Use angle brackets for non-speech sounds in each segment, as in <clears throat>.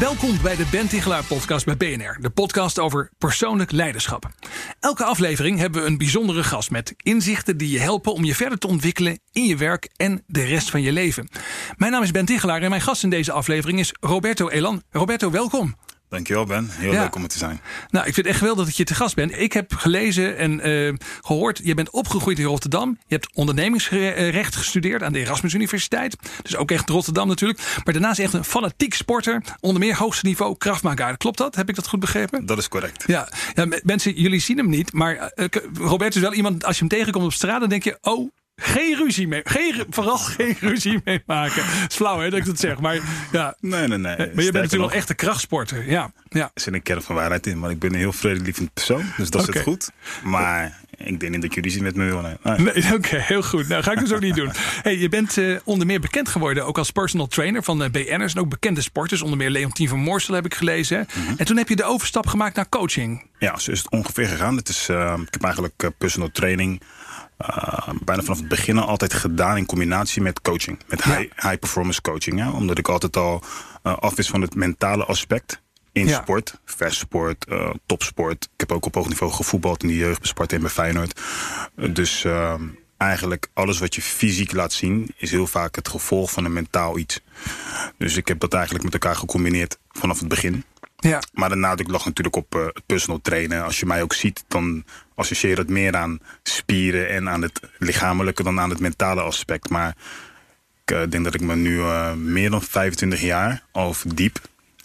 Welkom bij de Ben Tichelaar podcast bij BNR, de podcast over persoonlijk leiderschap. Elke aflevering hebben we een bijzondere gast met inzichten die je helpen om je verder te ontwikkelen in je werk en de rest van je leven. Mijn naam is Ben Tichelaar en mijn gast in deze aflevering is Roberto Elan. Roberto, welkom. Dankjewel Ben, heel Ja. leuk om er te zijn. Nou, ik vind het echt geweldig dat je te gast bent. Ik heb gelezen en eh, gehoord, je bent opgegroeid in Rotterdam. Je hebt ondernemingsrecht gestudeerd aan de Erasmus Universiteit. Dus ook echt Rotterdam natuurlijk. Maar daarnaast echt een fanatiek sporter. Onder meer hoogste niveau Maga. Klopt dat? Heb ik dat goed begrepen? Dat is correct. Ja, ja me- mensen, jullie zien hem niet. Maar eh, Robert is wel iemand, als je hem tegenkomt op straat, dan denk je, oh, geen ruzie mee. Geen, vooral geen ruzie mee maken. Het is flauw hè, dat ik dat zeg. Maar, ja. Nee, nee, nee. maar je bent natuurlijk wel nog, echt een krachtsporter. Ja, ja. Er zit een kern van waarheid in, maar ik ben een heel vredelievend persoon. Dus dat Oké. zit goed. Maar ik denk niet dat jullie zien met me willen. Nee. Nee, <laughs> Oké, heel goed. Nou, ga ik dus ook niet doen. Hey, je bent eh, onder meer bekend geworden ook als personal trainer van eh, BN'ers en ook bekende sporters. Onder meer Leontien van Moorsel heb ik gelezen. hè. En toen heb je de overstap gemaakt naar coaching. Ja, zo is het ongeveer gegaan. Het is, eh, ik heb eigenlijk eh, personal training eh, bijna vanaf het begin al altijd gedaan in combinatie met coaching. Met Ja. high, high performance coaching. Ja? Omdat ik altijd al eh, af is van het mentale aspect. In Ja. sport, vechtsport, eh, topsport. Ik heb ook op hoog niveau gevoetbald in de jeugd bij Sparta en bij Feyenoord. Dus eh, eigenlijk alles wat je fysiek laat zien... is heel vaak het gevolg van een mentaal iets. Dus ik heb dat eigenlijk met elkaar gecombineerd vanaf het begin. Ja, Maar de nadruk lag natuurlijk op eh, het personal trainen. Als je mij ook ziet, dan associeer het meer aan spieren en aan het lichamelijke dan aan het mentale aspect. Maar ik eh, denk dat ik me nu eh, meer dan 25 jaar al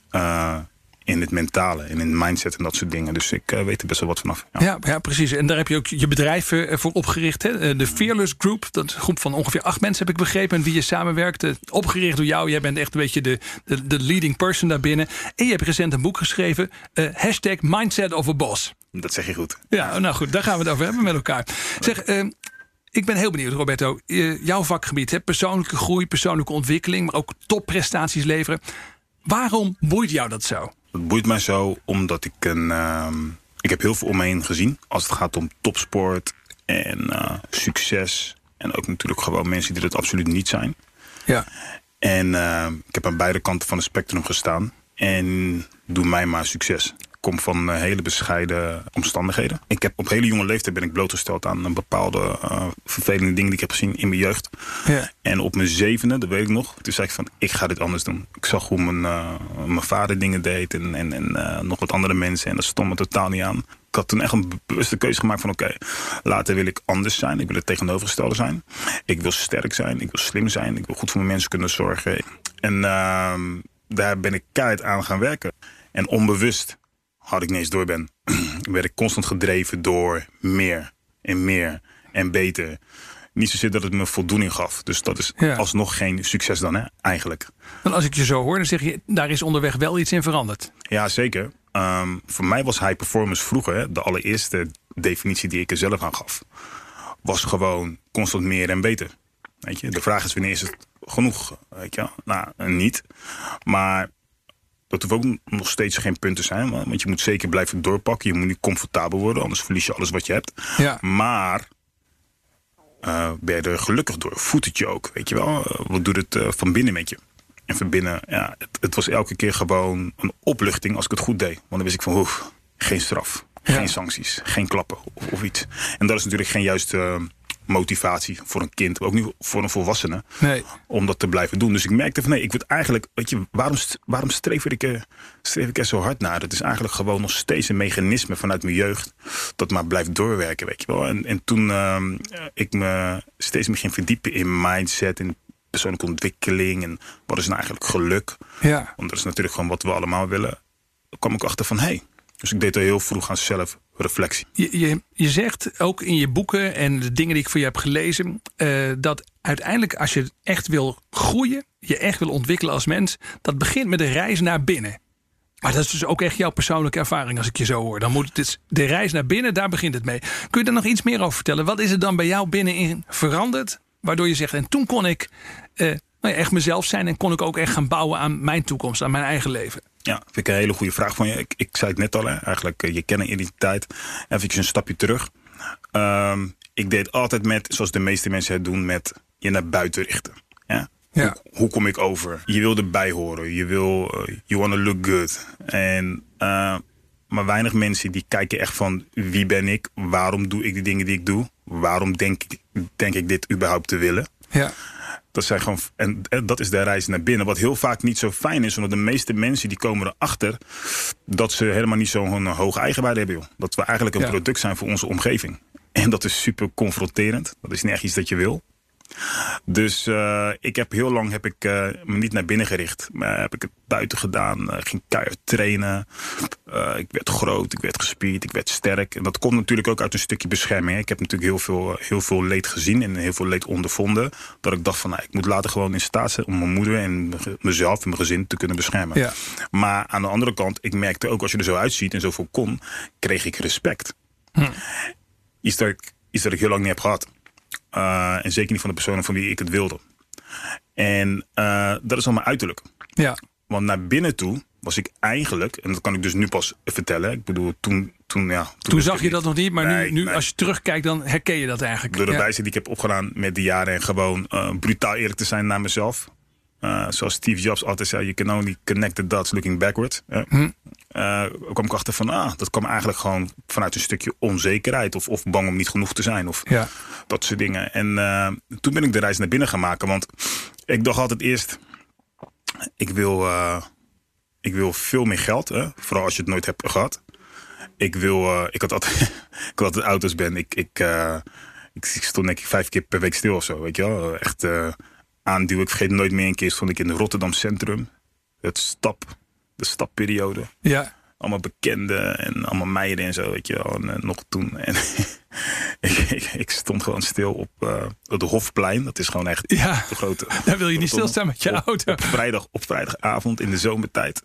eh, in het mentale, in het mindset en dat soort dingen. Dus ik eh, weet er best wel wat vanaf. Ja. ja, ja, precies. En daar heb je ook je bedrijf eh, voor opgericht. Hè? Eh, De Fearless Group. Dat is een groep van ongeveer acht mensen heb ik begrepen. En wie je samenwerkt. Opgericht door jou. Jij bent echt een beetje de, de, de leading person daarbinnen. En je hebt recent een boek geschreven. eh, hashtag Mindset of a Boss. Dat zeg je goed. Ja, nou goed, daar gaan we het over hebben met elkaar. Zeg, ik ben heel benieuwd, Roberto. Jouw vakgebied, hè, persoonlijke groei, persoonlijke ontwikkeling, maar ook topprestaties leveren. Waarom boeit jou dat zo? Het boeit mij zo omdat ik een. ehm, ik heb heel veel om me heen gezien. Als het gaat om topsport en eh, succes. En ook natuurlijk gewoon mensen die dat absoluut niet zijn. Ja, En eh, ik heb aan beide kanten van het spectrum gestaan. En doe mij maar succes. Kom van eh, hele bescheiden omstandigheden. Ik heb op hele jonge leeftijd ben ik blootgesteld aan een bepaalde eh, vervelende dingen die ik heb gezien in mijn jeugd. ja, En op mijn zevende, dat weet ik nog, toen zei ik van, ik ga dit anders doen. Ik zag hoe mijn, eh, mijn vader dingen deed en, en, en nog wat andere mensen. En dat stond me totaal niet aan. Ik had toen echt een bewuste keuze gemaakt van, oké, later wil ik anders zijn. Ik wil het tegenovergestelde zijn. Ik wil sterk zijn, ik wil slim zijn, ik wil goed voor mijn mensen kunnen zorgen. En ehm, daar ben ik keihard aan gaan werken. En onbewust, had ik niet eens door ben, <clears throat> werd ik constant gedreven door meer en meer en beter. Niet zozeer dat het me voldoening gaf. Dus dat is Ja. alsnog geen succes dan, hè, eigenlijk. en als ik je zo hoor, dan zeg je, daar is onderweg wel iets in veranderd. Ja, zeker. Ehm, voor mij was high performance vroeger, hè, de allereerste definitie die ik er zelf aan gaf, was gewoon constant meer en beter. Weet je? De vraag is wanneer is het genoeg? Weet je? Nou, niet. Maar dat hoeft ook nog steeds geen punt te zijn. Want je moet zeker blijven doorpakken. Je moet niet comfortabel worden, anders verlies je alles wat je hebt. Ja. Maar eh, ben je er gelukkig door? Voedt het je ook? Weet je wel? Eh, wat doet het eh, van binnen met je? En van binnen, ja, het, het was elke keer gewoon een opluchting als ik het goed deed. Want dan wist ik van, oef, geen straf, Ja. geen sancties, geen klappen of, of iets. En dat is natuurlijk geen juiste motivatie voor een kind, maar ook niet voor een volwassene Nee. om dat te blijven doen. Dus ik merkte van nee, ik word eigenlijk, weet je, waarom, waarom streef, ik er, streef ik er zo hard naar? Het is eigenlijk gewoon nog steeds een mechanisme vanuit mijn jeugd dat maar blijft doorwerken, weet je wel. En, en toen ehm, ik me steeds meer ging verdiepen in mindset en persoonlijke ontwikkeling en wat is nou eigenlijk geluk? Ja. Want dat is natuurlijk gewoon wat we allemaal willen. kwam ik achter van hé, hey, dus ik deed al heel vroeg aan zelfreflectie. Je, je, je zegt ook in je boeken en de dingen die ik voor je heb gelezen, eh, dat uiteindelijk als je echt wil groeien, je echt wil ontwikkelen als mens, dat begint met een reis naar binnen. Maar dat is dus ook echt jouw persoonlijke ervaring als ik je zo hoor. Dan moet het dus de reis naar binnen, daar begint het mee. Kun je er nog iets meer over vertellen? Wat is er dan bij jou binnenin veranderd? Waardoor je zegt, en toen kon ik eh, nou ja, echt mezelf zijn en kon ik ook echt gaan bouwen aan mijn toekomst, aan mijn eigen leven. Ja, vind ik een hele goede vraag van je. Ik, ik zei het net al, hè. eigenlijk eh, je kernidentiteit. Even een stapje terug. Ehm, ik deed altijd met, zoals de meeste mensen het doen, met je naar buiten richten. Ja? Ja. Hoe, hoe kom ik over? Je wil erbij horen. Je wil, eh, you want to look good. En, eh, maar weinig mensen die kijken echt van wie ben ik? Waarom doe ik de dingen die ik doe? Waarom denk ik, denk ik dit überhaupt te willen? Ja. Dat zijn gewoon, en, en dat is de reis naar binnen. Wat heel vaak niet zo fijn is. omdat de meeste mensen die komen erachter dat ze helemaal niet zo'n hoge eigenwaarde hebben. Joh. Dat we eigenlijk een Ja. product zijn voor onze omgeving. En dat is super confronterend. Dat is niet echt iets dat je wil. Dus eh, ik heb heel lang heb ik, eh, me niet naar binnen gericht. Maar heb ik het buiten gedaan. eh, ging keihard trainen. Ik werd groot, ik werd gespierd, ik werd sterk. En dat komt natuurlijk ook uit een stukje bescherming. hè. Ik heb natuurlijk heel veel, heel veel leed gezien en heel veel leed ondervonden. Dat ik dacht van, nou, ik moet later gewoon in staat zijn om mijn moeder en mezelf en mijn gezin te kunnen beschermen. Ja. Maar aan de andere kant, ik merkte ook als je er zo uitziet en zoveel kon, kreeg ik respect. Iets, dat ik, iets dat ik heel lang niet heb gehad. Uh, en zeker niet van de personen van wie ik het wilde. En uh, dat is al mijn uiterlijk. Ja. Want naar binnen toe was ik eigenlijk, en dat kan ik dus nu pas vertellen. Ik bedoel, toen. Toen, ja, toen, zag je dat nog niet, maar Nee, nu, nu nee. als je terugkijkt, dan herken je dat eigenlijk. Door de Ja. wijze die ik heb opgedaan met de jaren en gewoon uh, brutaal eerlijk te zijn naar mezelf. Uh, zoals Steve Jobs altijd zei, you can only connect the dots looking backwards. Hm. Uh, kwam ik achter van, ah, dat kwam eigenlijk gewoon vanuit een stukje onzekerheid. Of, of bang om niet genoeg te zijn. Of Ja. dat soort dingen. En uh, toen ben ik de reis naar binnen gaan maken. Want ik dacht altijd eerst, ik wil, uh, ik wil veel meer geld. Hè? Vooral als je het nooit hebt gehad. Ik wil, ik had altijd, <laughs> ik had altijd auto's ben. Ik, ik, ik, ik stond denk ik vijf keer per week stil of zo. Weet je wel? Echt aanduwen. Ik vergeet nooit meer een keer stond ik in Rotterdam Centrum. Het stap, de stapperiode. Ja. Allemaal bekenden en allemaal meiden en zo, weet je wel. En uh, nog toen. <laughs> En ik, ik, ik, stond gewoon stil op uh, het Hofplein. Dat is gewoon echt Ja. de grote. <laughs> Daar wil je niet stilstaan met je op, auto. Op, vrijdag, op vrijdagavond in de zomertijd.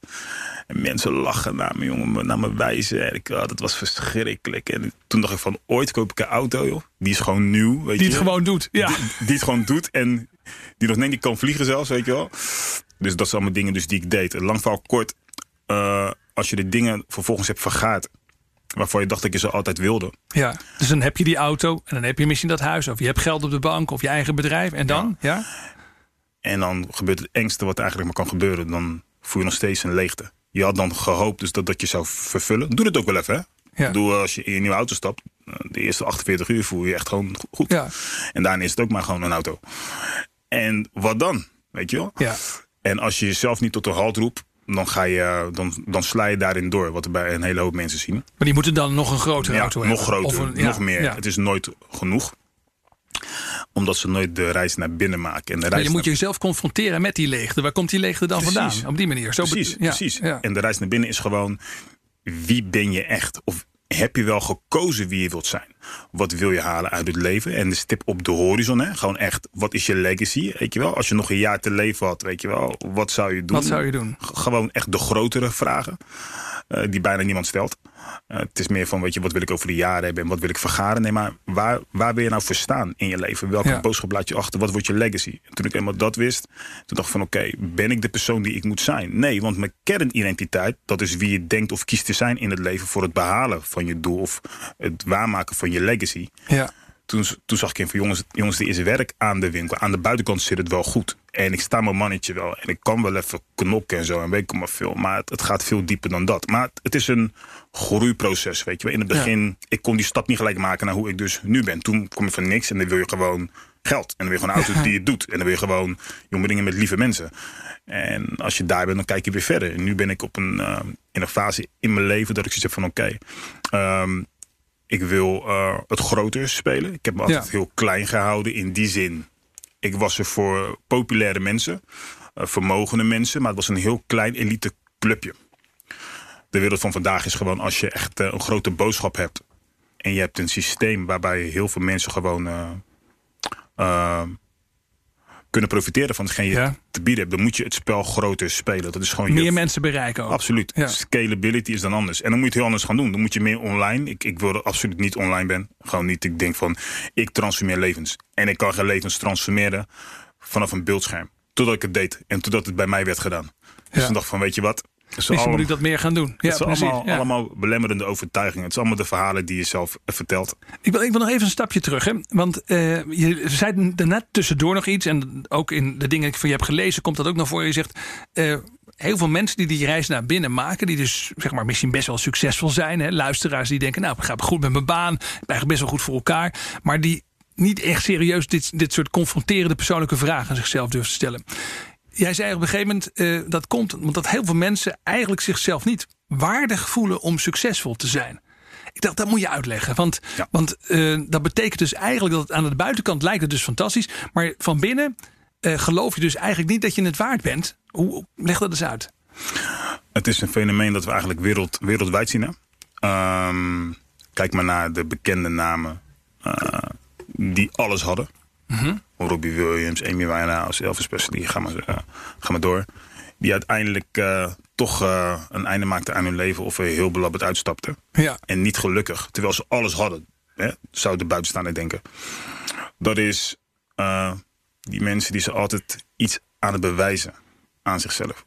En mensen lachen naar me, jongen, naar me wijzen. En ik, oh, dat was verschrikkelijk. En toen dacht ik van, ooit koop ik een auto, joh. Die is gewoon nieuw, weet Die je. het gewoon doet, ja. Die, die het gewoon doet en die nog denk ik kan vliegen zelfs, weet je wel. Dus dat zijn allemaal dingen dus die ik deed. Lang verhaal kort, uh, als je de dingen vervolgens hebt vergaard... waarvan je dacht dat je ze altijd wilde. Ja, dus dan heb je die auto en dan heb je misschien dat huis... of je hebt geld op de bank of je eigen bedrijf. En dan, ja? ja? En dan gebeurt het engste wat eigenlijk maar kan gebeuren. Dan voel je nog steeds een leegte. Je had dan gehoopt dus dat dat je zou vervullen. Doe het ook wel even, hè? Ja. Doe als je in je nieuwe auto stapt, eh, de eerste 48 uur voel je je echt gewoon goed. Ja. En daarna is het ook maar gewoon een auto. En wat dan? Weet je wel? Ja. En als je jezelf niet tot een halt roept, dan, ga je, dan, dan sla je daarin door. Wat we bij een hele hoop mensen zien. Maar die moeten dan nog een grotere ja, auto nog hebben. groter, Of een- ja, nog meer. ja. Het is nooit genoeg. Omdat ze nooit de reis naar binnen maken. En de Maar reis je moet jezelf confronteren met die leegte. Waar komt die leegte dan Precies. vandaan? Op die manier. Zo Precies, precies. En de reis naar binnen is gewoon... wie ben je echt? Of heb je wel gekozen wie je wilt zijn? Wat wil je halen uit het leven? En de stip op de horizon, hè? Gewoon echt, wat is je legacy? Weet je wel? Als je nog een jaar te leven had, weet je wel? Wat zou je doen? Wat zou je doen? G- Gewoon echt de grotere vragen. Eh, die bijna niemand stelt. Eh, het is meer van, weet je, wat wil ik over de jaren hebben en wat wil ik vergaren? Nee, maar waar, waar wil je nou voor staan in je leven? Welke Ja. boodschap laat je achter? Wat wordt je legacy? En toen ik eenmaal dat wist, toen dacht ik van, oké, ben ik de persoon die ik moet zijn? Nee, want mijn kernidentiteit, dat is wie je denkt of kiest te zijn in het leven voor het behalen van je doel of het waarmaken van je legacy. Ja. Toen, toen zag ik in van jongens, jongens, er is werk aan de winkel. Aan de buitenkant zit het wel goed. En ik sta mijn mannetje wel. En ik kan wel even knokken en zo. En weet ik maar veel. Maar het, het gaat veel dieper dan dat. Maar het, het is een groeiproces, weet je wel. In het begin, ik kon die stap niet gelijk maken naar hoe ik dus nu ben. Toen kom je van niks en dan wil je gewoon geld. En dan wil je gewoon een auto die het doet. En dan wil je gewoon jonge dingen met lieve mensen. En als je daar bent, dan kijk je weer verder. En nu ben ik op een, uh, in een fase in mijn leven dat ik zoiets heb van oké... Okay, um, ik wil uh, het groter spelen. Ik heb me altijd ja. heel klein gehouden in die zin. Ik was er voor populaire mensen, uh, vermogende mensen, maar het was een heel klein elite clubje. De wereld van vandaag is gewoon als je echt uh, een grote boodschap hebt en je hebt een systeem waarbij heel veel mensen gewoon kunnen profiteren van hetgeen je Ja. te bieden hebt, dan moet je het spel groter spelen. Dat is gewoon Meer je mensen bereiken ook. Absoluut. Ja. Scalability is dan anders. En dan moet je het heel anders gaan doen. Dan moet je meer online. Ik, ik wil er absoluut niet online ben. Gewoon niet. Ik denk van, ik transformeer levens. En ik kan geen levens transformeren vanaf een beeldscherm. Totdat ik het deed. En totdat het bij mij werd gedaan. Dus Ja. ik dacht van, weet je wat? Misschien allemaal, moet ik dat meer gaan doen. Ja, het precies. allemaal, ja. allemaal belemmerende overtuigingen. Het is allemaal de verhalen die je zelf vertelt. Ik wil, ik wil nog even een stapje terug. Hè? Want eh, je zei daarnet tussendoor nog iets. En ook in de dingen die ik van je hebt gelezen komt dat ook naar voren. Je zegt, eh, heel veel mensen die die reis naar binnen maken. Die dus zeg maar, misschien best wel succesvol zijn. Hè? Luisteraars die denken, nou ik ga goed met mijn baan. Ik ben eigenlijk best wel goed voor elkaar. Maar die niet echt serieus dit, dit soort confronterende persoonlijke vragen aan zichzelf durven te stellen. Jij zei op een gegeven moment, eh, dat komt omdat heel veel mensen eigenlijk zichzelf niet waardig voelen om succesvol te zijn. Ik dacht, dat moet je uitleggen. Want, Ja. want eh, dat betekent dus eigenlijk dat het aan de buitenkant lijkt het dus fantastisch. Maar van binnen eh, geloof je dus eigenlijk niet dat je het waard bent. Hoe, leg dat eens uit. Het is een fenomeen dat we eigenlijk wereld, wereldwijd zien. Hè? Ehm, kijk maar naar de bekende namen die alles hadden. Robbie Williams, Amy Winehouse, Elvis Presley, ga maar, eh, ga maar door. Die uiteindelijk eh, toch eh, een einde maakten aan hun leven of heel belabberd uitstapten. Ja. En niet gelukkig, terwijl ze alles hadden. Hè? Zou de buitenstaander denken. Dat is die mensen die ze altijd iets aan het bewijzen aan zichzelf.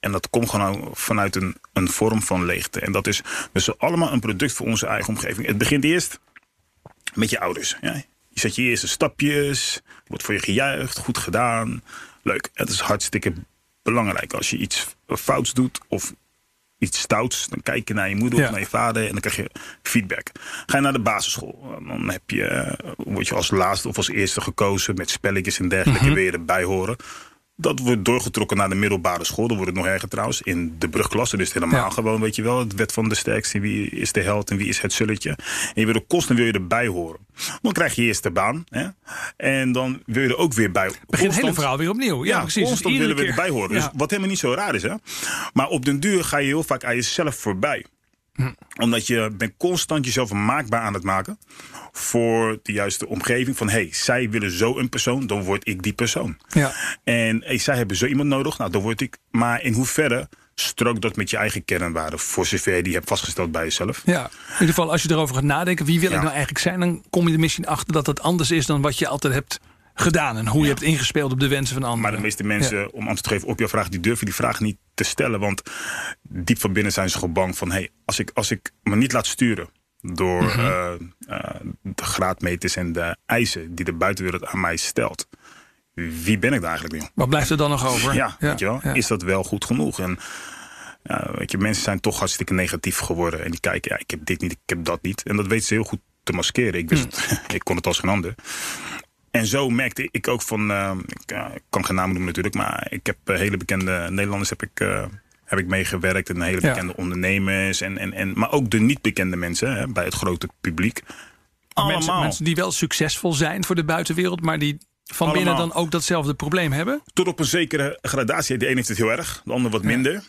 En dat komt gewoon vanuit een, een vorm van leegte. En dat is dus allemaal een product voor onze eigen omgeving. Het begint eerst met je ouders. Ja? Je zet je eerste stapjes, wordt voor je gejuicht, goed gedaan. Leuk. Het is hartstikke belangrijk. Als je iets fouts doet of iets stouts, dan kijk je naar je moeder Ja. of naar je vader en dan krijg je feedback. Ga je naar de basisschool, dan heb je, eh, word je als laatste of als eerste gekozen met spelletjes en dergelijke, Mhm. wil je erbij horen. Dat wordt doorgetrokken naar de middelbare school. Dan wordt het nog erger trouwens. In de brugklasse. Dus helemaal Ja. gewoon, weet je wel. Het wet van de sterkste. Wie is de held en wie is het zulletje. En je wil er constant wil je erbij horen. Dan krijg je eerst de baan. Hè? En dan wil je er ook weer bij. Begint het hele verhaal weer opnieuw. Ja, ja, precies. Constant willen we erbij horen. Dus Ja. wat helemaal niet zo raar is. Hè? Maar op den duur ga je heel vaak aan jezelf voorbij. Omdat je bent constant jezelf maakbaar aan het maken. Voor de juiste omgeving. Van hey, zij willen zo een persoon. Dan word ik die persoon. Ja. En hey, zij hebben zo iemand nodig. Nou, dan word ik. Maar in hoeverre strookt dat met je eigen kernwaarden? Voor zover je die hebt vastgesteld bij jezelf. Ja, in ieder geval als je erover gaat nadenken, wie wil ik nou eigenlijk zijn, dan kom je er misschien achter dat het anders is dan wat je altijd hebt gedaan en hoe je hebt ingespeeld op de wensen van anderen. Maar de meeste mensen, om antwoord te geven op jouw vraag, die durven die vraag niet te stellen. Want diep van binnen zijn ze gewoon bang van: hey, als, ik, als ik me niet laat sturen door Mhm. eh, eh, de graadmeters en de eisen die de buitenwereld aan mij stelt, wie ben ik daar eigenlijk nu? Wat blijft er dan nog over? Ja, weet je wel, is dat wel goed genoeg? En ja, weet je, mensen zijn toch hartstikke negatief geworden. En die kijken, ja, ik heb dit niet, ik heb dat niet. En dat weten ze heel goed te maskeren. Ik, wist het, <laughs> ik kon het als geen ander. En zo merkte ik ook van, eh, ik, ja, ik kan geen namen noemen natuurlijk, maar ik heb eh, hele bekende Nederlanders heb ik, eh, heb ik meegewerkt. En hele Ja. bekende ondernemers. En, en, en, maar ook de niet bekende mensen hè, bij het grote publiek. Mensen, Allemaal. mensen die wel succesvol zijn voor de buitenwereld, maar die van binnen dan ook datzelfde probleem hebben. tot op een zekere gradatie. De een heeft het heel erg, de ander wat minder.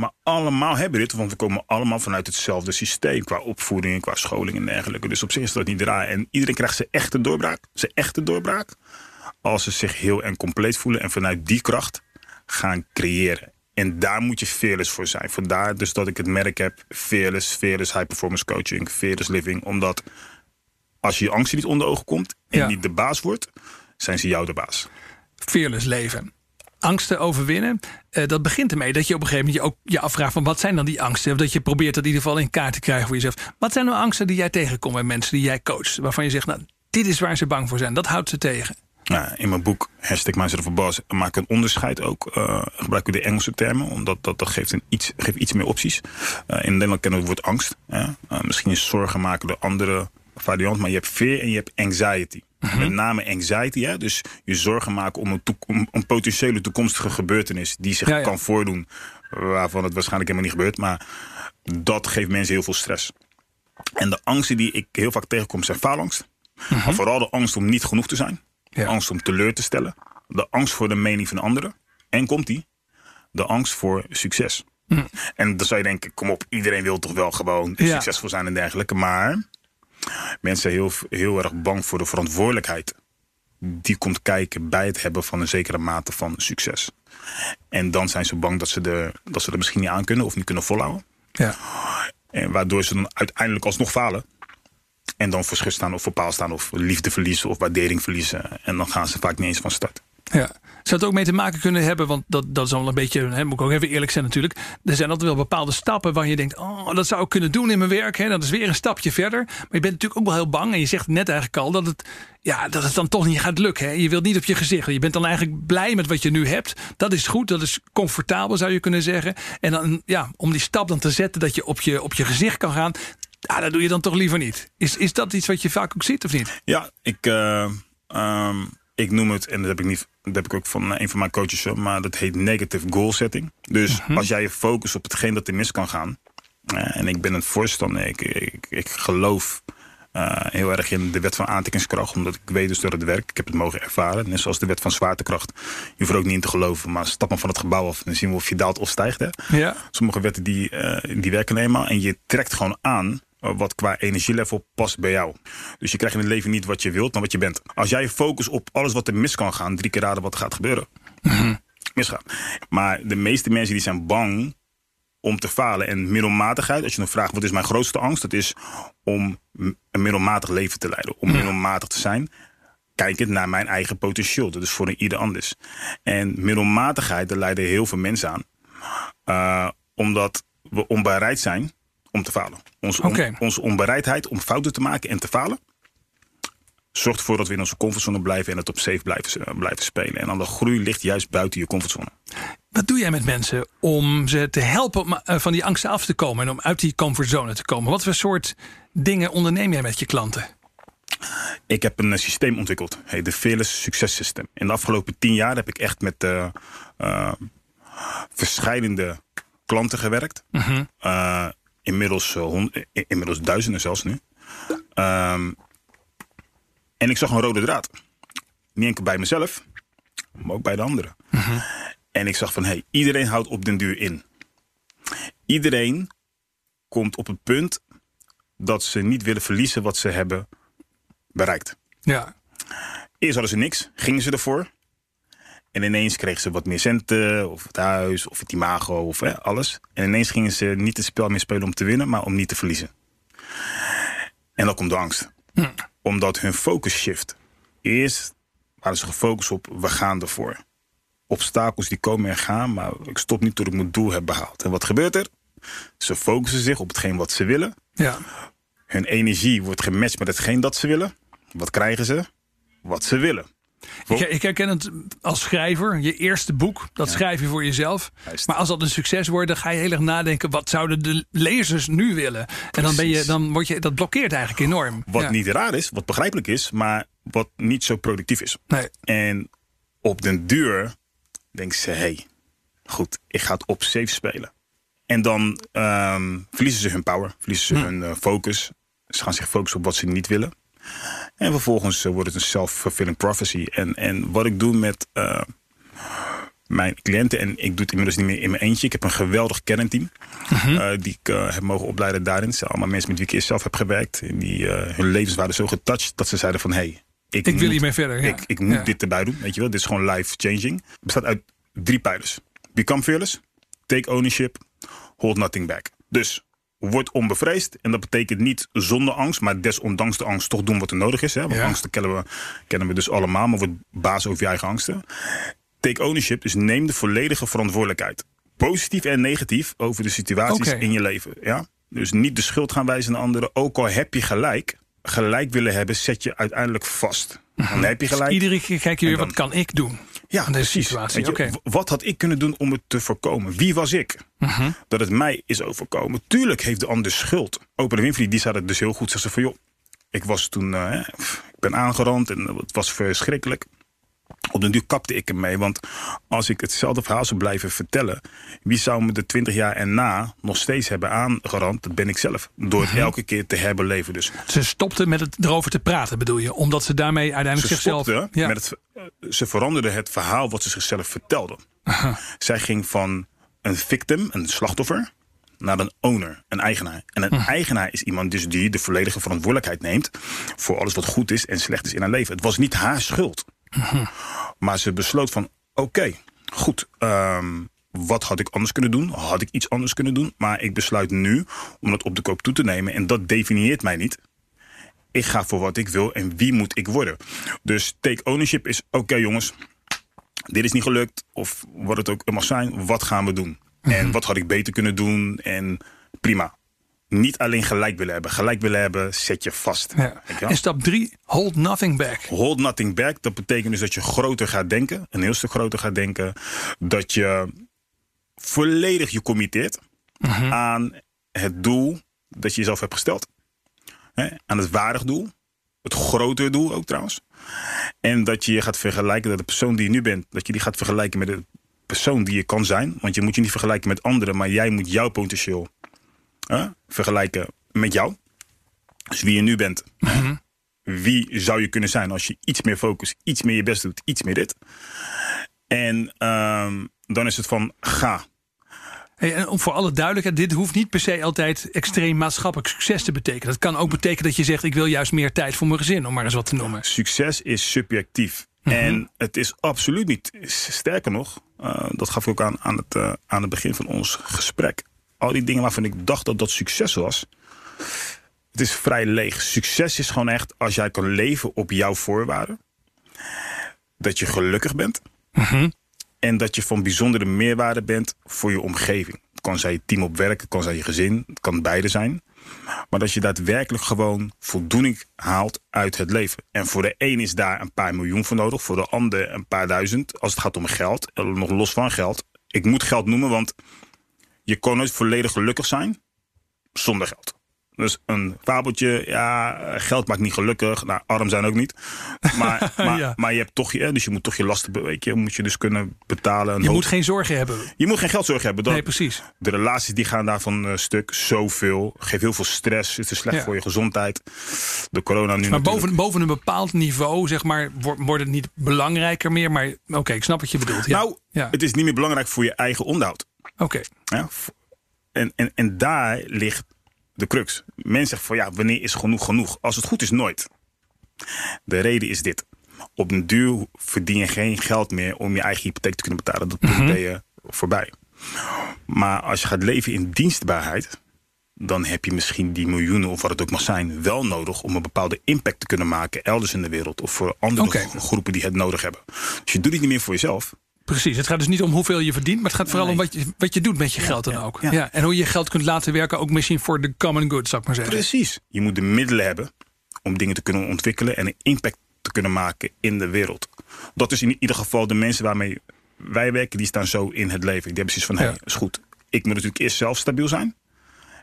Maar allemaal hebben dit, want we komen allemaal vanuit hetzelfde systeem. Qua opvoeding, qua scholing en dergelijke. Dus op zich is dat niet raar. En iedereen krijgt zijn echte doorbraak. Zijn echte doorbraak. Als ze zich heel en compleet voelen. En vanuit die kracht gaan creëren. En daar moet je fearless voor zijn. Vandaar dus dat ik het merk heb. Fearless, fearless high performance coaching. Fearless living. Omdat als je je angst niet onder ogen komt. En Ja. niet de baas wordt. Zijn ze jou de baas. Fearless leven. Angsten overwinnen. Eh, dat begint ermee dat je op een gegeven moment je ook je afvraagt van wat zijn dan die angsten? Of dat je probeert dat in ieder geval in kaart te krijgen voor jezelf. Wat zijn nou angsten die jij tegenkomt bij mensen die jij coacht? Waarvan je zegt, nou, dit is waar ze bang voor zijn. Dat houdt ze tegen. Nou, in mijn boek Hashtag of a Boss maak ik een onderscheid ook. eh gebruik ik de Engelse termen, omdat dat, dat geeft, een iets, geeft iets meer opties. Eh, in Nederland kennen we het woord angst. Misschien is zorgen maken de andere variant, maar je hebt fear en je hebt anxiety. Met name anxiety, hè? dus je zorgen maken om een, om een potentiële toekomstige gebeurtenis die zich Ja, ja. kan voordoen, waarvan het waarschijnlijk helemaal niet gebeurt. Maar dat geeft mensen heel veel stress. En de angsten die ik heel vaak tegenkom zijn faalangst. Maar vooral de angst om niet genoeg te zijn. Ja. De angst om teleur te stellen. De angst voor de mening van anderen. En komt die? De angst voor succes. En dan zou je denken, kom op, iedereen wil toch wel gewoon succesvol zijn en dergelijke. Maar mensen zijn heel, heel erg bang voor de verantwoordelijkheid die komt kijken bij het hebben van een zekere mate van succes. En dan zijn ze bang dat ze, de, dat ze er misschien niet aan kunnen of niet kunnen volhouden. Ja. En waardoor ze dan uiteindelijk alsnog falen. En dan voor schut staan of voor paal staan of liefde verliezen of waardering verliezen. En dan gaan ze vaak niet eens van start. Ja. Zou het ook mee te maken kunnen hebben, want dat, dat is al een beetje, hè, moet ik ook even eerlijk zijn natuurlijk. Er zijn altijd wel bepaalde stappen waar je denkt, oh, dat zou ik kunnen doen in mijn werk. Hè. Dat is weer een stapje verder. Maar je bent natuurlijk ook wel heel bang. En je zegt net eigenlijk al dat het, ja, dat het dan toch niet gaat lukken. Hè. Je wilt niet op je gezicht. Je bent dan eigenlijk blij met wat je nu hebt. Dat is goed, dat is comfortabel zou je kunnen zeggen. En dan, ja, om die stap dan te zetten dat je op je, op je gezicht kan gaan. Dat doe je dan toch liever niet. Is, is dat iets wat je vaak ook ziet of niet? Ja, ik, uh, um, ik noem het, en dat heb ik, niet, dat heb ik ook van een van mijn coaches, maar dat heet negative goal setting. Dus -huh. als jij je focust op hetgeen dat er mis kan gaan. Uh, en ik ben een voorstander, ik, ik, ik geloof uh, heel erg in de wet van aantrekkingskracht, omdat ik weet dus dat het werkt. Ik heb het mogen ervaren. Net zoals de wet van zwaartekracht. Je hoeft er ook niet in te geloven, maar stap maar van het gebouw af. Dan zien we of je daalt of stijgt. Hè? Ja. Sommige wetten die, uh, die werken eenmaal. En je trekt gewoon aan wat qua energielevel past bij jou. Dus je krijgt in het leven niet wat je wilt, maar wat je bent. Als jij focust op alles wat er mis kan gaan, drie keer raden wat er gaat gebeuren. Mhm. Mm -hmm. Misgaan. Maar de meeste mensen die zijn bang om te falen. En middelmatigheid, als je nog vraagt wat is mijn grootste angst, dat is om een middelmatig leven te leiden. Om middelmatig te zijn. Kijkend naar mijn eigen potentieel. Dat is voor een ieder anders. En middelmatigheid, daar leiden heel veel mensen aan. Uh, omdat we onbereid zijn om te falen. Onze, on, onze onbereidheid om fouten te maken en te falen. Zorgt ervoor dat we in onze comfortzone blijven en het op safe blijven, blijven spelen. En dan de groei ligt juist buiten je comfortzone. Wat doe jij met mensen om ze te helpen om van die angsten af te komen en om uit die comfortzone te komen? Wat voor soort dingen onderneem jij met je klanten? Ik heb een systeem ontwikkeld, heet de Fearless Success System. In de afgelopen tien jaar heb ik echt met uh, uh, verschillende klanten gewerkt. Uh -huh. Inmiddels, hond, inmiddels duizenden zelfs nu. Um, en ik zag een rode draad. Niet enkel bij mezelf, maar ook bij de anderen. Uh -huh. En ik zag van, hey, iedereen houdt op den duur in. Iedereen komt op het punt dat ze niet willen verliezen wat ze hebben bereikt. Ja. Eerst hadden ze niks, gingen ze ervoor. En ineens kregen ze wat meer centen, of het huis, of het imago, of hè, alles. En ineens gingen ze niet het spel meer spelen om te winnen, maar om niet te verliezen. En dan komt de angst. Hm. Omdat hun focus shift. Eerst waren ze gefocust op, we gaan ervoor. Obstakels die komen en gaan, maar ik stop niet tot ik mijn doel heb behaald. En wat gebeurt er? Ze focussen zich op hetgeen wat ze willen. Ja. Hun energie wordt gematcht met hetgeen dat ze willen. Wat krijgen ze? Wat ze willen. Ik, ik, herken het als schrijver. Je eerste boek, dat ja. schrijf je voor jezelf. Juist. Maar als dat een succes wordt, dan ga je heel erg nadenken... wat zouden de lezers nu willen? En dan, ben je, dan word je, dat blokkeert eigenlijk enorm. Wat ja. niet raar is, wat begrijpelijk is... maar wat niet zo productief is. Nee. En op den duur denken ze... hé, hey, goed, ik ga het op safe spelen. En dan um, verliezen ze hun power, verliezen ze Hm. hun uh, focus. Ze gaan zich focussen op wat ze niet willen. En vervolgens uh, wordt het een self-fulfilling prophecy. En, en wat ik doe met uh, mijn cliënten, en ik doe het inmiddels niet meer in mijn eentje. Ik heb een geweldig kernteam Mhm. die ik uh, heb mogen opleiden daarin. Het zijn allemaal mensen met wie ik eerst zelf heb gewerkt. En die, hun levens waren zo getouched dat ze zeiden van... Hey, ik, ik wil hiermee verder. Ja. Ik, ik moet ja. dit erbij doen. Weet je wel? Dit is gewoon life-changing. Het bestaat uit drie pijlers. Become fearless, take ownership, hold nothing back. Dus word onbevreesd. En dat betekent niet zonder angst, maar desondanks de angst toch doen wat er nodig is. Hè? Want Ja. angsten kennen we, kennen we dus allemaal, maar word baas over je eigen angsten. Take ownership, dus neem de volledige verantwoordelijkheid. Positief en negatief over de situaties in je leven. Ja? Dus niet de schuld gaan wijzen aan anderen. Ook al heb je gelijk, gelijk willen hebben, zet je uiteindelijk vast. Dan heb je Dus gelijk. iedere keer kijk je weer, wat kan ik doen? Ja, precies. situatie, je, Wat had ik kunnen doen om het te voorkomen? Wie was ik? Mhm. Dat het mij is overkomen. Tuurlijk heeft de ander schuld. Oprah Winfrey die zei het dus heel goed. Ze zei van joh, ik was toen, eh, ik ben aangerand en het was verschrikkelijk. Op den duur kapte ik ermee, want als ik hetzelfde verhaal zou blijven vertellen, wie zou me de 20 jaar erna nog steeds hebben aangerand? Dat ben ik zelf. Door Mhm. het elke keer te herbeleven. Dus Ze stopten met het erover te praten, bedoel je? Omdat ze daarmee uiteindelijk ze zichzelf... stopte ja. met het, eh, ze veranderde het verhaal wat ze zichzelf vertelde. Zij ging van een victim, een slachtoffer, naar een owner, een eigenaar. En een eigenaar is iemand dus die de volledige verantwoordelijkheid neemt voor alles wat goed is en slecht is in haar leven. Het was niet haar schuld. <laughs> Maar ze besloot van, oké, goed, ehm, wat had ik anders kunnen doen? Had ik iets anders kunnen doen? Maar ik besluit nu om dat op de koop toe te nemen. En dat definieert mij niet. Ik ga voor wat ik wil en wie moet ik worden. Dus take ownership is, oké jongens, dit is niet gelukt. Of wat het ook mag zijn, wat gaan we doen? En wat had ik beter kunnen doen? En prima. Niet alleen gelijk willen hebben. Gelijk willen hebben, zet je vast. Ja. En stap drie, hold nothing back. Hold nothing back. Dat betekent dus dat je groter gaat denken. Een heel stuk groter gaat denken. Dat je volledig je committeert aan het doel dat je jezelf hebt gesteld. Aan het waardig doel. Het grotere doel ook trouwens. En dat je je gaat vergelijken, dat de persoon die je nu bent, dat je die gaat vergelijken met de persoon die je kan zijn. Want je moet je niet vergelijken met anderen, maar jij moet jouw potentieel hè, vergelijken met jou. Dus wie je nu bent. Wie zou je kunnen zijn als je iets meer focus, iets meer je best doet, iets meer dit. En ehm, dan is het van ga. Hey, en om voor alle duidelijkheid, dit hoeft niet per se altijd extreem maatschappelijk succes te betekenen. Dat kan ook betekenen dat je zegt: ik wil juist meer tijd voor mijn gezin, om maar eens wat te noemen. Succes is subjectief. En het is absoluut niet. Sterker nog, eh, dat gaf ik ook aan aan het, eh, aan het begin van ons gesprek. Al die dingen waarvan ik dacht dat dat succes was. Het is vrij leeg. Succes is gewoon echt als jij kan leven op jouw voorwaarden. Dat je gelukkig bent. En dat je van bijzondere meerwaarde bent voor je omgeving. Het kan zijn je team op werk, het kan zijn je gezin, het kan beide zijn. Maar dat je daadwerkelijk gewoon voldoening haalt uit het leven. En voor de een is daar een paar miljoen voor nodig, voor de ander een paar duizend. Als het gaat om geld, nog los van geld. Ik moet geld noemen, want je kan nooit volledig gelukkig zijn zonder geld. Dus een fabeltje, ja, geld maakt niet gelukkig. Nou, arm zijn ook niet. <laughs> Maar, maar, Ja. maar je hebt toch je, dus je moet toch je lasten, moet je dus kunnen betalen. Je hoop- moet geen zorgen hebben. je moet geen geldzorg hebben. Dat, Nee, precies. de relaties die gaan daarvan een stuk. Zoveel. Geeft heel veel stress. Het is slecht Ja. voor je gezondheid. De corona nu Maar natuurlijk. boven, boven een bepaald niveau, zeg maar, wo- wordt het niet belangrijker meer. Maar oké, ik snap wat je bedoelt. Ja. Nou, het is niet meer belangrijk voor je eigen onderhoud. Oké. En, en, en daar ligt de crux. Men zegt van ja, wanneer is genoeg genoeg? Als het goed is, nooit. De reden is dit. Op den duur verdien je geen geld meer om je eigen hypotheek te kunnen betalen. Dat punt ben je voorbij. Maar als je gaat leven in dienstbaarheid, dan heb je misschien die miljoenen of wat het ook mag zijn, wel nodig om een bepaalde impact te kunnen maken elders in de wereld. Of voor andere groepen die het nodig hebben. Dus je doet het niet meer voor jezelf. Precies. Het gaat dus niet om hoeveel je verdient, maar het gaat vooral om wat je, wat je doet met je geld dan ook. Ja. ja. En hoe je je geld kunt laten werken, ook misschien voor de common good, zou ik maar zeggen. Precies. Je moet de middelen hebben om dingen te kunnen ontwikkelen en een impact te kunnen maken in de wereld. Dat is in ieder geval de mensen waarmee wij werken, die staan zo in het leven. Die hebben zoiets van, hé, hey, is goed. Ik moet natuurlijk eerst zelf stabiel zijn.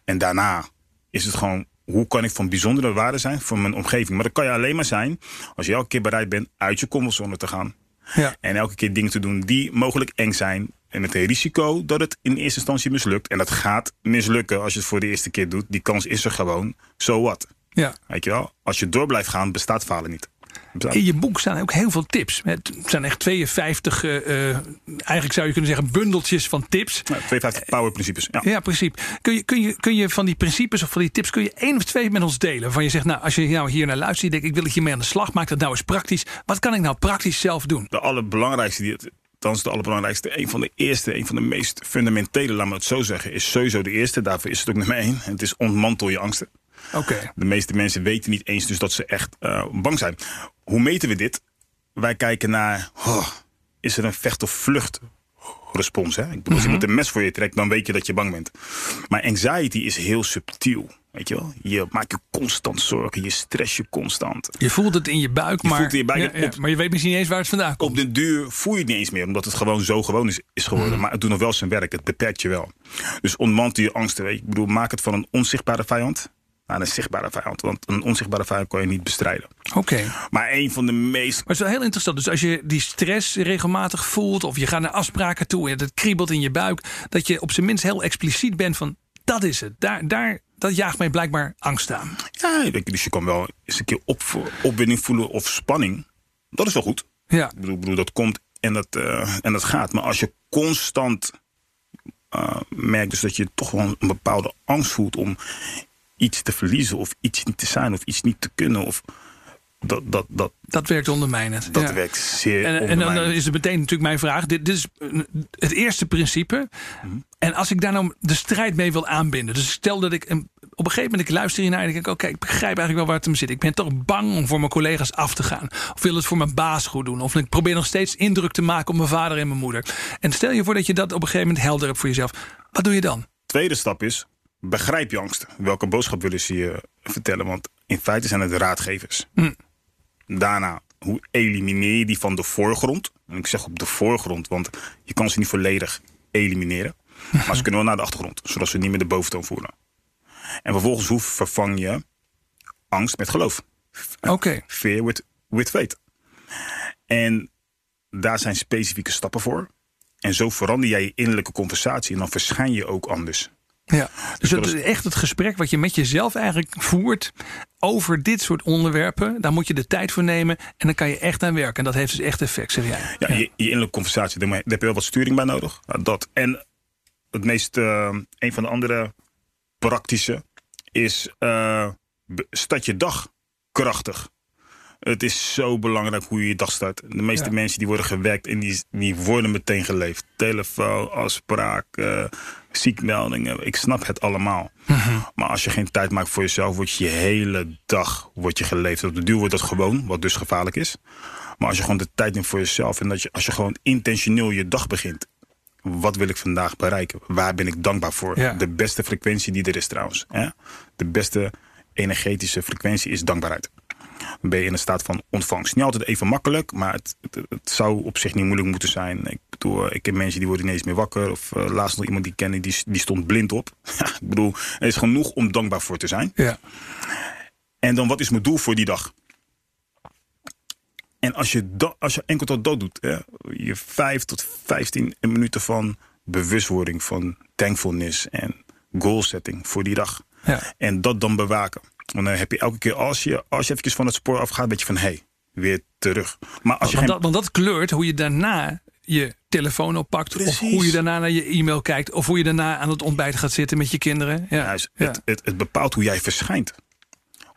En daarna is het gewoon, hoe kan ik van bijzondere waarde zijn voor mijn omgeving? Maar dat kan je alleen maar zijn als je elke keer bereid bent uit je comfortzone te gaan. Ja. En elke keer dingen te doen die mogelijk eng zijn. En met het risico dat het in eerste instantie mislukt. En dat gaat mislukken als je het voor de eerste keer doet. Die kans is er gewoon. So what? Ja. Weet je wel? Als je door blijft gaan, bestaat falen niet. In je boek staan ook heel veel tips. Het zijn echt 52, eh, eh, eigenlijk zou je kunnen zeggen, bundeltjes van tips. Nou, 52 power principes. Ja. Ja, precies. Kun je, kun, je, kun je van die principes of van die tips, kun je één of twee met ons delen? Waarvan je zegt, nou, als je nou hier naar luistert, je denkt, ik wil dat je mee aan de slag maakt, dat nou eens praktisch. Wat kan ik nou praktisch zelf doen? De allerbelangrijkste, die het, althans de allerbelangrijkste, een van de eerste, een van de meest fundamentele, laat me het zo zeggen, is sowieso de eerste. Daarvoor is het ook nummer één. Het is ontmantel je angsten. De meeste mensen weten niet eens dus dat ze echt eh, bang zijn. Hoe meten we dit? Wij kijken naar, oh, is er een vecht- of vlucht respons? Hè? Ik bedoel, Als iemand een mes voor je trekt, dan weet je dat je bang bent. Maar anxiety is heel subtiel. Weet je wel? Je maakt je constant zorgen, je stress je constant. Je voelt het in je buik, maar, voelt het in je buik ja, en ja, op- maar je weet misschien niet eens waar het vandaan komt. Op den duur voel je het niet eens meer, omdat het gewoon zo gewoon is, is geworden. Maar het doet nog wel zijn werk, het beperkt je wel. Dus ontmantel je angsten. Weet je? Ik bedoel, maak het van een onzichtbare vijand naar een zichtbare vijand. Want een onzichtbare vijand kan je niet bestrijden. Oké. Maar een van de meest Maar het is wel heel interessant. Dus als je die stress regelmatig voelt, of je gaat naar afspraken toe en het kriebelt in je buik, dat je op zijn minst heel expliciet bent van dat is het. Daar, daar, dat jaagt mij blijkbaar angst aan. Ja, dus je kan wel eens een keer op, opwinding voelen of spanning. Dat is wel goed. Ja. Ik bedoel, bedoel, dat komt en dat, eh, en dat gaat. Maar als je constant eh, merkt dus dat je toch wel een bepaalde angst voelt om iets te verliezen of iets niet te zijn of iets niet te kunnen. Of Dat, dat, dat, Dat werkt ondermijnend. dat Ja. werkt zeer En, en dan is het meteen natuurlijk mijn vraag. Dit, dit is het eerste principe. Mhm. En als ik daar nou de strijd mee wil aanbinden. Dus stel dat ik een, op een gegeven moment ik luister hiernaar en ik denk: oké, ik begrijp eigenlijk wel waar het om zit. Ik ben toch bang om voor mijn collega's af te gaan. Of wil het voor mijn baas goed doen. Of ik probeer nog steeds indruk te maken op mijn vader en mijn moeder. En stel je voor dat je dat op een gegeven moment helder hebt voor jezelf. Wat doe je dan? Tweede stap is, begrijp je angsten. Welke boodschap willen ze je vertellen? Want in feite zijn het raadgevers. Hm. Daarna, hoe elimineer je die van de voorgrond? En ik zeg op de voorgrond, want je kan ze niet volledig elimineren. <laughs> Maar ze kunnen wel naar de achtergrond, zodat ze niet meer de boventoon voeren. En vervolgens, hoe vervang je angst met geloof? Oké. <laughs> Fear with, with faith. En daar zijn specifieke stappen voor. En zo verander jij je innerlijke conversatie en dan verschijn je ook anders. Ja, dus dat het, is- echt het gesprek wat je met jezelf eigenlijk voert over dit soort onderwerpen. Daar moet je de tijd voor nemen en dan kan je echt aan werken. En dat heeft dus echt effect, zeg jij. Ja, Je, je innerlijke conversatie, daar heb je wel wat sturing bij nodig. Ja, dat. En het meest, eh, een van de andere praktische is, eh, be- start je dag krachtig. Het is zo belangrijk hoe je je dag start. De meeste Ja. mensen die worden gewekt en die, die worden meteen geleefd. Telefoon, afspraak, ziekmeldingen. Ik snap het allemaal. Maar als je geen tijd maakt voor jezelf, wordt je hele dag wordt je geleefd. Op de duur wordt dat gewoon, wat dus gevaarlijk is. Maar als je gewoon de tijd neemt voor jezelf en dat je, als je gewoon intentioneel je dag begint. Wat wil ik vandaag bereiken? Waar ben ik dankbaar voor? Ja. De beste frequentie die er is trouwens. Hè? De beste energetische frequentie is dankbaarheid. Ben je in een staat van ontvangst. Niet altijd even makkelijk, maar het, het, het zou op zich niet moeilijk moeten zijn. Ik bedoel, eh, ik ken mensen die worden ineens meer wakker. Of eh, laatst nog iemand die ik kende, die, die stond blind op. <laughs> ik bedoel, er is genoeg om dankbaar voor te zijn. Ja. En dan, wat is mijn doel voor die dag? En als je, da- als je enkel tot dat doet, hè, je 5 tot 15 minuten van bewustwording, van thankfulness en goal setting voor die dag. Ja. En dat dan bewaken. Want dan heb je elke keer, als je, als je eventjes van het spoor afgaat, ben je van hé, hey, weer terug. Maar als je Want, geen, dat, want dat kleurt hoe je daarna je telefoon oppakt. Of hoe je daarna naar je e-mail kijkt. Of hoe je daarna aan het ontbijt gaat zitten met je kinderen. Ja. Juist, Ja. het, het, het bepaalt hoe jij verschijnt.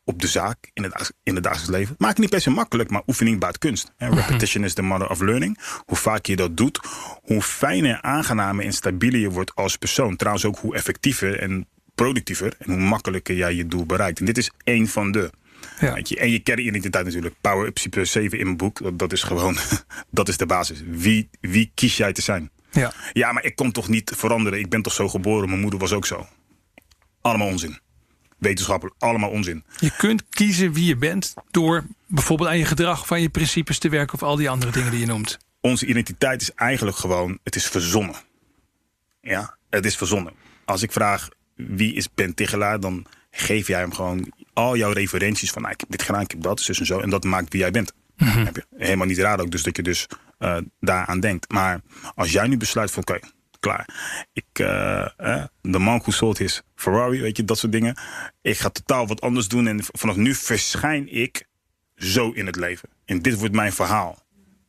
Op de zaak, in het, in het dagelijks leven. Maakt het niet per se makkelijk, maar oefening baart kunst. Hè, Repetition is the mother of learning. Hoe vaak je dat doet, hoe fijner, aangenamer en stabieler je wordt als persoon. Trouwens ook hoe effectiever en productiever en hoe makkelijker jij je doel bereikt. En dit is één van de. Ja. En je kernidentiteit natuurlijk. Power Up Super 7 in mijn boek. Dat, dat is gewoon, <laughs> dat is de basis. Wie, wie kies jij te zijn? Ja. Ja, maar ik kon toch niet veranderen. Ik ben toch zo geboren. Mijn moeder was ook zo. Allemaal onzin. Wetenschappelijk, allemaal onzin. Je kunt kiezen wie je bent door bijvoorbeeld aan je gedrag, van je principes te werken of al die andere dingen die je noemt. Onze identiteit is eigenlijk gewoon, het is verzonnen. Ja, het is verzonnen. Als ik vraag wie is Ben Tichelaar, dan geef jij hem gewoon al jouw referenties van, nou, ik heb dit gedaan, ik heb dat, zus en zo. En dat maakt wie jij bent. Heb je? Helemaal niet raar ook, dus dat je dus eh, daaraan denkt. Maar als jij nu besluit van, oké, klaar. Ik, eh, eh, de man who sold his Ferrari, weet je, dat soort dingen. Ik ga totaal wat anders doen en vanaf nu verschijn ik zo in het leven. En dit wordt mijn verhaal.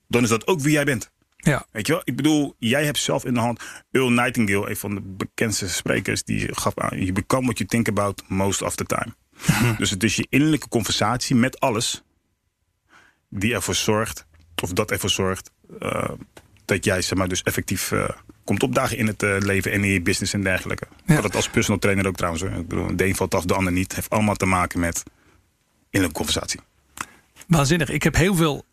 Dan is dat ook wie jij bent. Ja. Weet je wel? Ik bedoel, jij hebt zelf in de hand. Earl Nightingale, een van de bekendste sprekers, die gaf aan: You become what you think about most of the time. <laughs> Dus het is je innerlijke conversatie met alles die ervoor zorgt, of dat ervoor zorgt, eh, dat jij zeg maar, dus effectief eh, komt opdagen in het eh, leven en in je business en dergelijke. Ik Ja. had het als personal trainer ook trouwens. Hoor. Ik bedoel, de een valt af, de ander niet. Het heeft allemaal te maken met innerlijke conversatie. Waanzinnig. Ik heb heel veel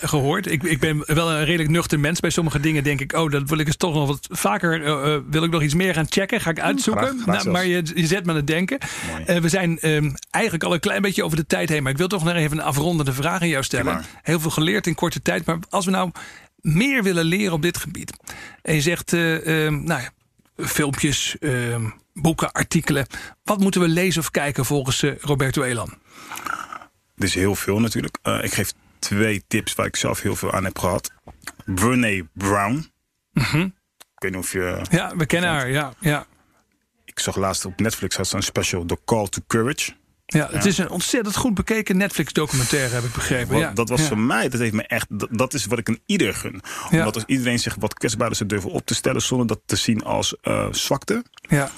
gehoord. Ik, ik ben wel een redelijk nuchter mens. Bij sommige dingen denk ik, oh, dat wil ik eens toch nog wat vaker. eh, eh, wil ik nog iets meer gaan checken? Ga ik uitzoeken. graag, graag Nou, maar je, je zet me aan het denken. Eh, we zijn ehm, eigenlijk al een klein beetje over de tijd heen. Maar ik wil toch nog even een afrondende vraag aan jou stellen. Heel veel geleerd in korte tijd. Maar als we nou meer willen leren op dit gebied. En je zegt, eh, ehm, nou ja, filmpjes, ehm, boeken, artikelen. Wat moeten we lezen of kijken volgens Roberto Elan? Is heel veel natuurlijk. Eh, ik geef twee tips waar ik zelf heel veel aan heb gehad. Brene Brown. Ik weet niet of je... Ja, we kennen haar. Ja, ja. Ik zag laatst op Netflix had ze een special The Call to Courage. Ja, het is een ontzettend goed bekeken Netflix-documentaire, heb ik begrepen. Ja. Dat was ja. voor mij, dat heeft me echt, dat, dat is wat ik een ieder gun. Ja. Omdat als iedereen zich wat kwetsbaarder zou durven op te stellen zonder dat te zien als eh, zwakte, Ja,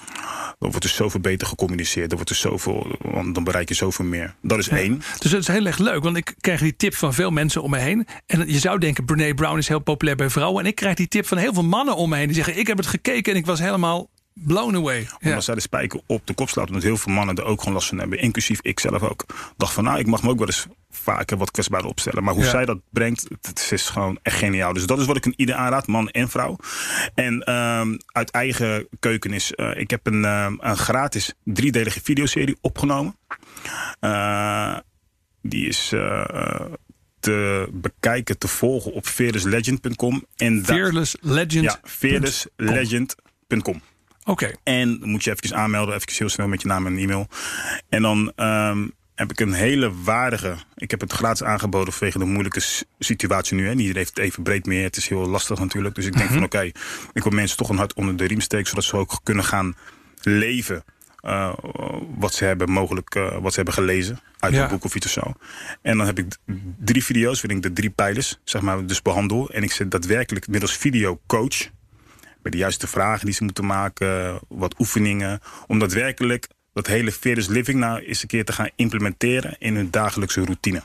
Dan wordt er zoveel beter gecommuniceerd. Dan, wordt er zoveel, want dan bereik je zoveel meer. Dat is één. Dus het is heel erg leuk, want ik krijg die tip van veel mensen om me heen. En je zou denken, Brene Brown is heel populair bij vrouwen. En ik krijg die tip van heel veel mannen om me heen. Die zeggen, ik heb het gekeken en ik was helemaal blown away. Omdat zij de spijker op de kop slaat. Omdat heel veel mannen er ook gewoon last van hebben. Inclusief ik zelf ook. Dacht van, nou, ik mag me ook wel eens vaker wat kwetsbaarder opstellen. Maar hoe zij dat brengt, het is gewoon echt geniaal. Dus dat is wat ik een ieder aanraad, man en vrouw. En um, uit eigen keuken is, uh, ik heb een, uh, een gratis driedelige videoserie opgenomen. Uh, die is te bekijken, te volgen op fearlesslegend.com. Fearlesslegend. Ja, fearlesslegend.com. Oké. Okay. En dan moet je even aanmelden, even heel snel met je naam en e-mail. En dan um, heb ik een hele waardige. Ik heb het gratis aangeboden vanwege de moeilijke situatie nu. Hè. Iedereen heeft het even breed meer. Het is heel lastig natuurlijk. Dus ik denk van oké, ik wil mensen toch een hart onder de riem steken. Zodat ze ook kunnen gaan leven. Uh, wat ze hebben mogelijk, uh, wat ze hebben gelezen uit ja. een boek of iets of zo. En dan heb ik drie video's, waarin ik de drie pijlers, zeg maar, dus behandel. En ik zet daadwerkelijk middels video de juiste vragen die ze moeten maken, wat oefeningen, om daadwerkelijk dat hele Fearless Living nou eens een keer te gaan implementeren in hun dagelijkse routine.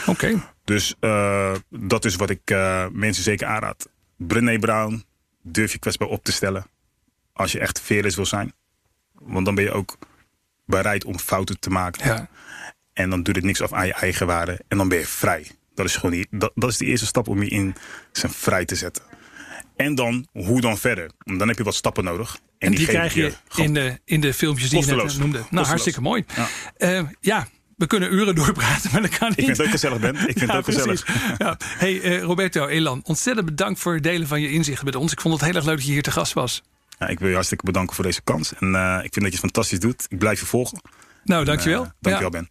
Oké. Okay. Dus uh, dat is wat ik uh, mensen zeker aanraad. Brené Brown, durf je kwetsbaar op te stellen als je echt fearless wil zijn. Want dan ben je ook bereid om fouten te maken. Ja. En dan doet het niks af aan je eigen waarde. En dan ben je vrij. Dat is gewoon die, dat, dat is de eerste stap om je in zijn vrij te zetten. En dan, hoe dan verder? Dan heb je wat stappen nodig. En, die, die krijg je in de, in de filmpjes die je net noemde. Nou, hartstikke mooi. Ja. Uh, ja. we kunnen uren <laughs> doorpraten, maar dat kan niet. Ik vind het ook gezellig, Ben. Ik vind ja, het ook gezellig. Ja. Hey, uh, Roberto Elan, ontzettend bedankt voor het delen van je inzichten met ons. Ik vond het heel erg leuk dat je hier te gast was. Ja, ik wil je hartstikke bedanken voor deze kans. En uh, ik vind dat je het fantastisch doet. Ik blijf je volgen. Nou, dankjewel. En, dankjewel, Ben.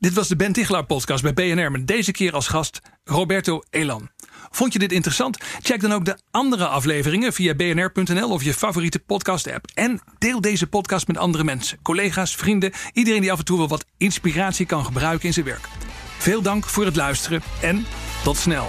Dit was de Ben Tichelaar podcast bij BNR met deze keer als gast Roberto Elan. Vond je dit interessant? Check dan ook de andere afleveringen via bnr.nl of je favoriete podcast-app. En deel deze podcast met andere mensen, collega's, vrienden, iedereen die af en toe wel wat inspiratie kan gebruiken in zijn werk. Veel dank voor het luisteren en tot snel.